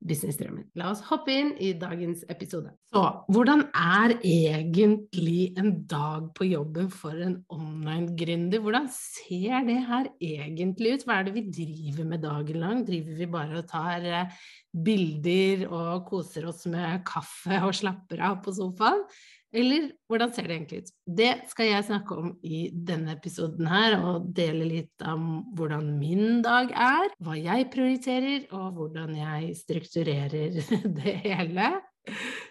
businessdrømmen. La oss hoppe inn i dagens episode. Så hvordan er egentlig en dag på jobben for en online-gründer? Hvordan ser det her egentlig ut? Hva er det vi driver med dagen lang? Driver vi bare og tar eh, bilder og koser oss med kaffe og slapper av på sofaen? Eller hvordan ser det egentlig ut? Det skal jeg snakke om i denne episoden her, og dele litt om hvordan min dag er, hva jeg prioriterer, og hvordan jeg strukturerer det hele.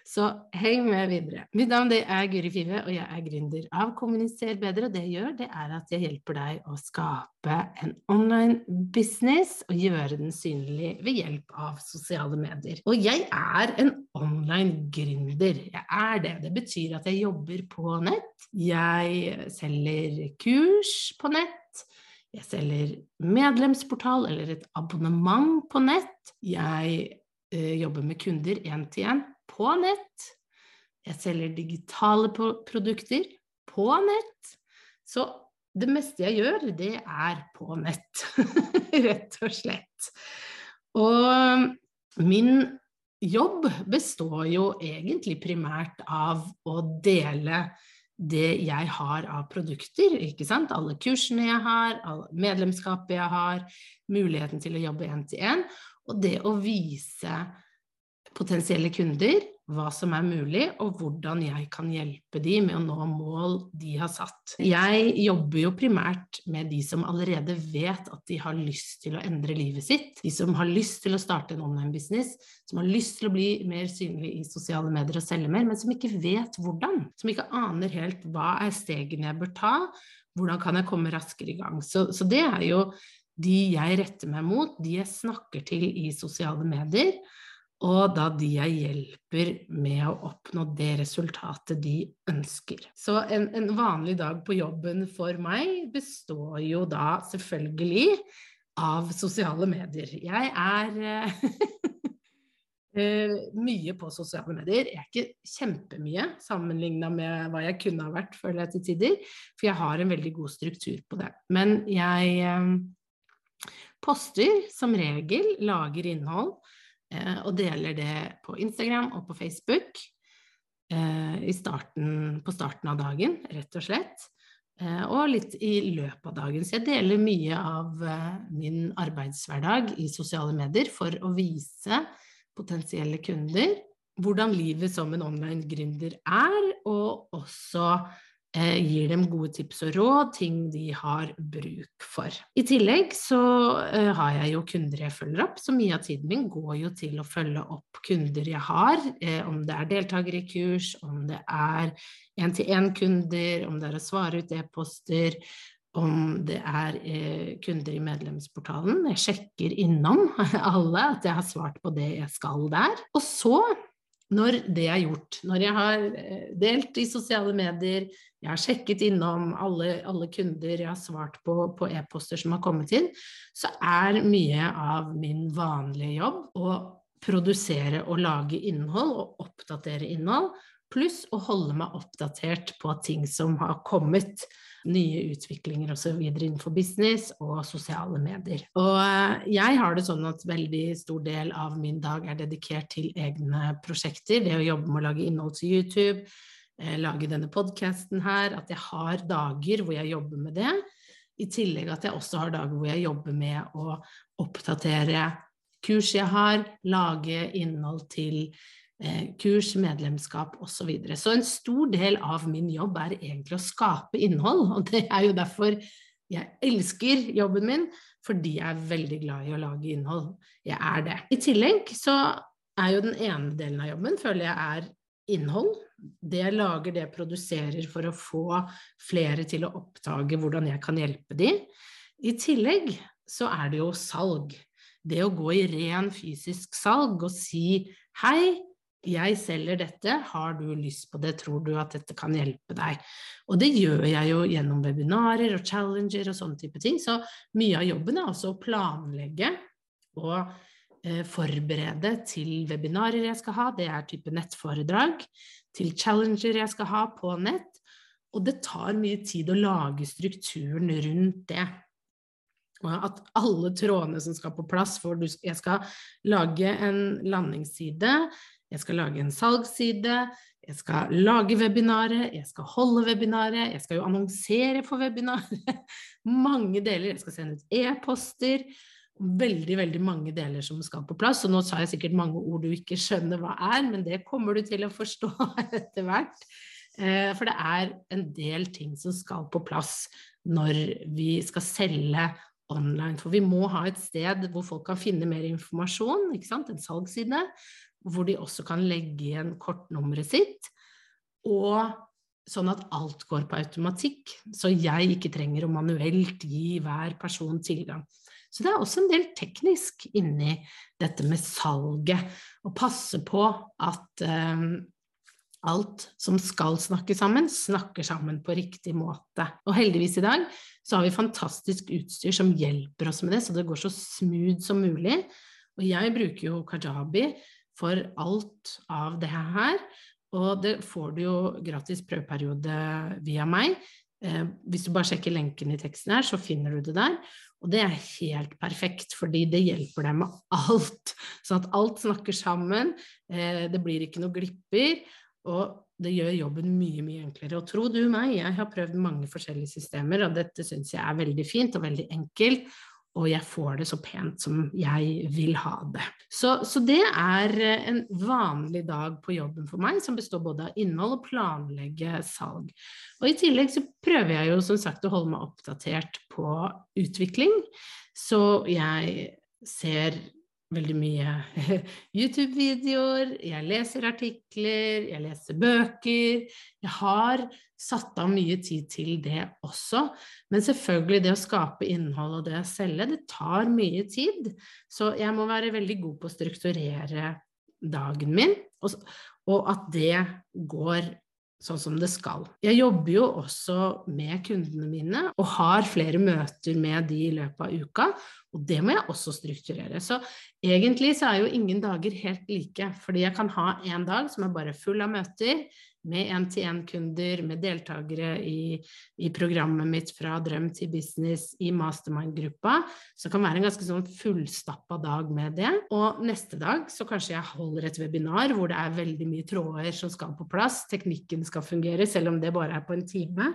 Så heng med videre. Mitt navn er Guri Five, og jeg er gründer av Kommuniser bedre. Og det jeg gjør, det er at jeg hjelper deg å skape en online business og gjøre den synlig ved hjelp av sosiale medier. Og jeg er en online gründer. Jeg er det. Det betyr at jeg jobber på nett. Jeg selger kurs på nett. Jeg selger medlemsportal eller et abonnement på nett. Jeg eh, jobber med kunder én til én på nett. Jeg selger digitale produkter på nett. Så det meste jeg gjør, det er på nett, rett og slett. Og min jobb består jo egentlig primært av å dele det jeg har av produkter, ikke sant. Alle kursene jeg har, medlemskapet jeg har, muligheten til å jobbe én til én. Og det å vise potensielle kunder hva som er mulig, og hvordan jeg kan hjelpe de med å nå mål de har satt. Jeg jobber jo primært med de som allerede vet at de har lyst til å endre livet sitt, de som har lyst til å starte en online-business, som har lyst til å bli mer synlig i sosiale medier og selge mer, men som ikke vet hvordan, som ikke aner helt hva er stegene jeg bør ta, hvordan kan jeg komme raskere i gang. Så, så det er jo de jeg retter meg mot, de jeg snakker til i sosiale medier og da de jeg hjelper med å oppnå det resultatet de ønsker. Så en, en, vanlig dag på jobben for meg består jo da selvfølgelig av sosiale medier. Jeg er uh, mye på sosiale medier. Jeg er ikke kjempemye sammenligna med hva jeg kunne ha vært, føler jeg til tider, for jeg har en veldig god struktur på det. Men jeg uh, poster som regel, lager innhold Eh, og deler det på Instagram og på Facebook eh, starten, på starten av dagen, rett og slett. Eh, og litt i løpet av dagen. Så jeg deler mye av min arbeidshverdag i sosiale medier for å vise potensielle kunder hvordan livet som en online gründer er, og også Eh, gir dem gode tips og råd, ting de har bruk for. I tillegg så eh, har jeg jo kunder jeg følger opp, så mye av tiden min går jo til å følge opp kunder jeg har, eh, om det er deltakere i kurs, om det er én-til-én-kunder, om det er å svare ut e-poster, om det er kunder i medlemsportalen. Jeg sjekker innom alle at jeg har svart på det jeg skal der. Og så når det er gjort, når jeg har delt i sosiale medier, jeg har sjekket innom alle, alle kunder, jeg har svart på, på e-poster som har kommet inn, så er mye av min vanlige jobb å produsere og lage innhold og oppdatere innhold, pluss å holde meg oppdatert på ting som har kommet nye utviklinger osv. innenfor business og sosiale medier. Og eh, jeg har det sånn at veldig stor del av min dag er dedikert til egne prosjekter. Det å jobbe med å lage innhold til YouTube, Eh, lage denne podkasten her, at jeg har dager hvor jeg jobber med det. I tillegg at jeg også har dager hvor jeg jobber med å oppdatere kurs jeg har, lage innhold til kurs, medlemskap osv. Så, videre. så en stor del av min jobb er egentlig å skape innhold, og det er jo derfor Jeg elsker jobben min fordi jeg er veldig glad i å lage innhold. Jeg er det. I tillegg så er jo den ene delen av jobben føler jeg er innhold. Det jeg lager, det jeg produserer for å få flere til å oppdage hvordan jeg kan hjelpe dem. I tillegg så er det jo salg. Det å gå i ren fysisk salg og si hei, jeg selger dette, har du lyst på det, tror du at dette kan hjelpe deg? Og det gjør jeg jo gjennom webinarer og challenger og sånne type ting, så mye av jobben er også å planlegge og eh, forberede til webinarer jeg skal ha, det er type nettforedrag, til challenger jeg skal ha på nett, og det tar mye tid å lage strukturen rundt det. At alle trådene som skal på plass for Jeg skal lage en landingsside, jeg skal lage en salgsside, jeg skal lage webinaret, jeg skal holde webinaret, jeg skal jo annonsere for webinaret. Mange deler. Jeg skal sende ut e-poster. Veldig, veldig mange deler som skal på plass. Og nå sa jeg sikkert mange ord du ikke skjønner hva er, men det kommer du til å forstå etter hvert. Eh, for det er en del ting som skal på plass når vi skal selge online. For vi må ha et sted hvor folk kan finne mer informasjon, en salgsside hvor de også kan legge igjen kortnummeret sitt, og sånn at alt går på automatikk, så jeg ikke trenger å manuelt gi hver person tilgang. Så det er også en del teknisk inni dette med salget, å passe på at um, alt som skal snakke sammen, snakker sammen på riktig måte. Og heldigvis i dag så har vi fantastisk utstyr som hjelper oss med det, så det går så smooth som mulig. Og jeg bruker jo Kajabi for alt av det her. Og det får du jo gratis prøveperiode via meg. Eh, hvis du bare sjekker lenken i teksten her, så finner du det der. Og det er helt perfekt, fordi det hjelper deg med alt. Sånn at alt snakker sammen, eh, det blir ikke noe glipper, og det gjør jobben mye, mye enklere. Og tro du meg, jeg har prøvd mange forskjellige systemer, og dette syns jeg er veldig fint og veldig enkelt og jeg får det så pent som jeg vil ha det. Så, så, det er eh, en vanlig dag på jobben for meg, som består både av innhold og planlegge salg. Og i tillegg så prøver jeg jo som sagt å holde meg oppdatert på utvikling, så jeg ser veldig mye YouTube-videoer, jeg leser artikler, jeg leser bøker. Jeg har satt av mye tid til det også. Men selvfølgelig, det å skape innhold og det å selge, det tar mye tid. Så jeg må være veldig god på å strukturere dagen min, og, at det går sånn som det skal. Jeg jobber jo også med kundene mine og har flere møter med de i løpet av uka, og det må jeg også strukturere. Så egentlig så er jo ingen dager helt like, fordi jeg kan ha en dag som er bare full av møter, med én-til-én-kunder, med deltakere i, i, programmet mitt fra drøm til business i mastermind-gruppa. Så det kan være en ganske sånn fullstappa dag med det. Og neste dag så kanskje jeg holder et webinar hvor det er veldig mye tråder som skal på plass, teknikken skal fungere, selv om det bare er på en time.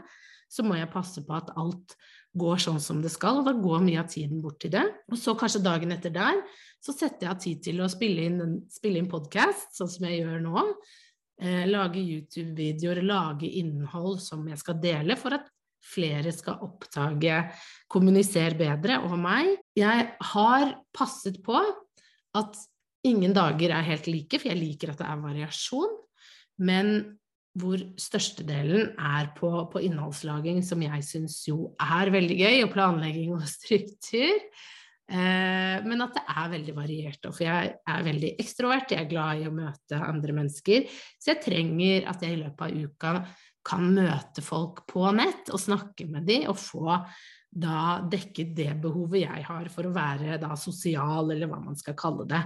Så må jeg passe på at alt går sånn som det skal, og da går mye av tiden bort til det. Og så kanskje dagen etter der så setter jeg av tid til å spille inn, spille inn podkast, sånn som jeg gjør nå eh, lage YouTube-videoer, lage innhold som jeg skal dele for at flere skal oppdage, kommunisere bedre over meg. Jeg har passet på at ingen dager er helt like, for jeg liker at det er variasjon. Men hvor størstedelen er på, på innholdslaging, som jeg syns jo er veldig gøy, og planlegging og struktur. Eh, men at det er veldig variert. For jeg er veldig ekstrovert, jeg er glad i å møte andre mennesker. Så jeg trenger at jeg i løpet av uka kan møte folk på nett og snakke med dem og få da dekket det behovet jeg har for å være da sosial, eller hva man skal kalle det.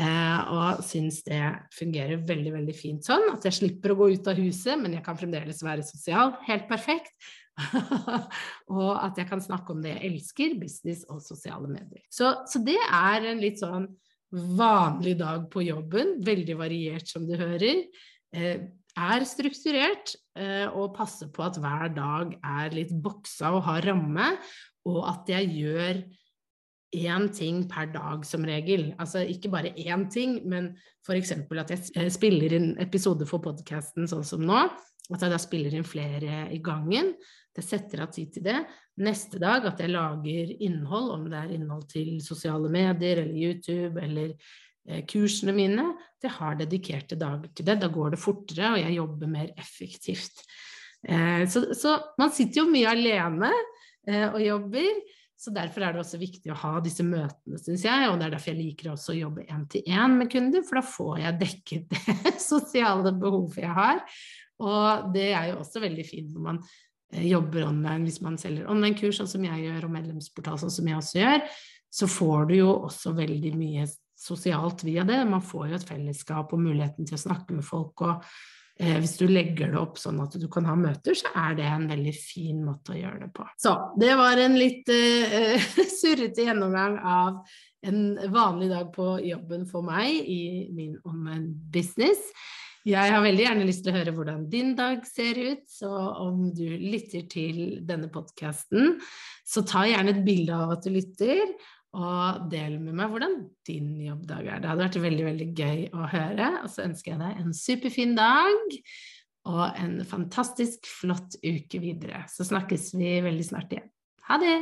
Eh, og syns det fungerer veldig, veldig fint sånn. At jeg slipper å gå ut av huset, men jeg kan fremdeles være sosial. Helt perfekt. og at jeg kan snakke om det jeg elsker, business og sosiale medier. Så, så, det er en litt sånn vanlig dag på jobben, veldig variert som du hører. Eh, er strukturert eh, og passer på at hver dag er litt boksa og har ramme, og at jeg gjør én ting per dag som regel. Altså ikke bare én ting, men f.eks. at jeg spiller inn episode for podkasten sånn som nå. At jeg da spiller inn flere i gangen. Det setter av tid til det. neste dag at jeg lager innhold, om det er innhold til sosiale medier eller YouTube eller eh, kursene mine. Jeg har dedikerte dager til det. Da går det fortere, og jeg jobber mer effektivt. Eh, så, så man sitter jo mye alene eh, og jobber. Så Derfor er det også viktig å ha disse møtene, syns jeg. Og det er derfor jeg liker også å jobbe én-til-én med kunder, for da får jeg dekket det sosiale behovet jeg har. Og det er jo også veldig fint når man eh, jobber online, hvis man selger online-kurs, sånn som jeg gjør, og medlemsportal, sånn som jeg også gjør, så får du jo også veldig mye sosialt via det. Man får jo et fellesskap og muligheten til å snakke med folk. og Eh, hvis du legger det opp sånn at du kan ha møter, så er det en veldig fin måte å gjøre det på. Så det var en litt eh, surrete gjennomgang av en vanlig dag på jobben for meg i min online business. Jeg har veldig gjerne lyst til å høre hvordan din dag ser ut, så om du lytter til denne podkasten, så ta gjerne et bilde av at du lytter, og del med meg hvordan din jobbdag er. Det hadde vært veldig, veldig gøy å høre. Og så ønsker jeg deg en superfin dag og en fantastisk flott uke videre. Så snakkes vi veldig snart igjen. Ha det!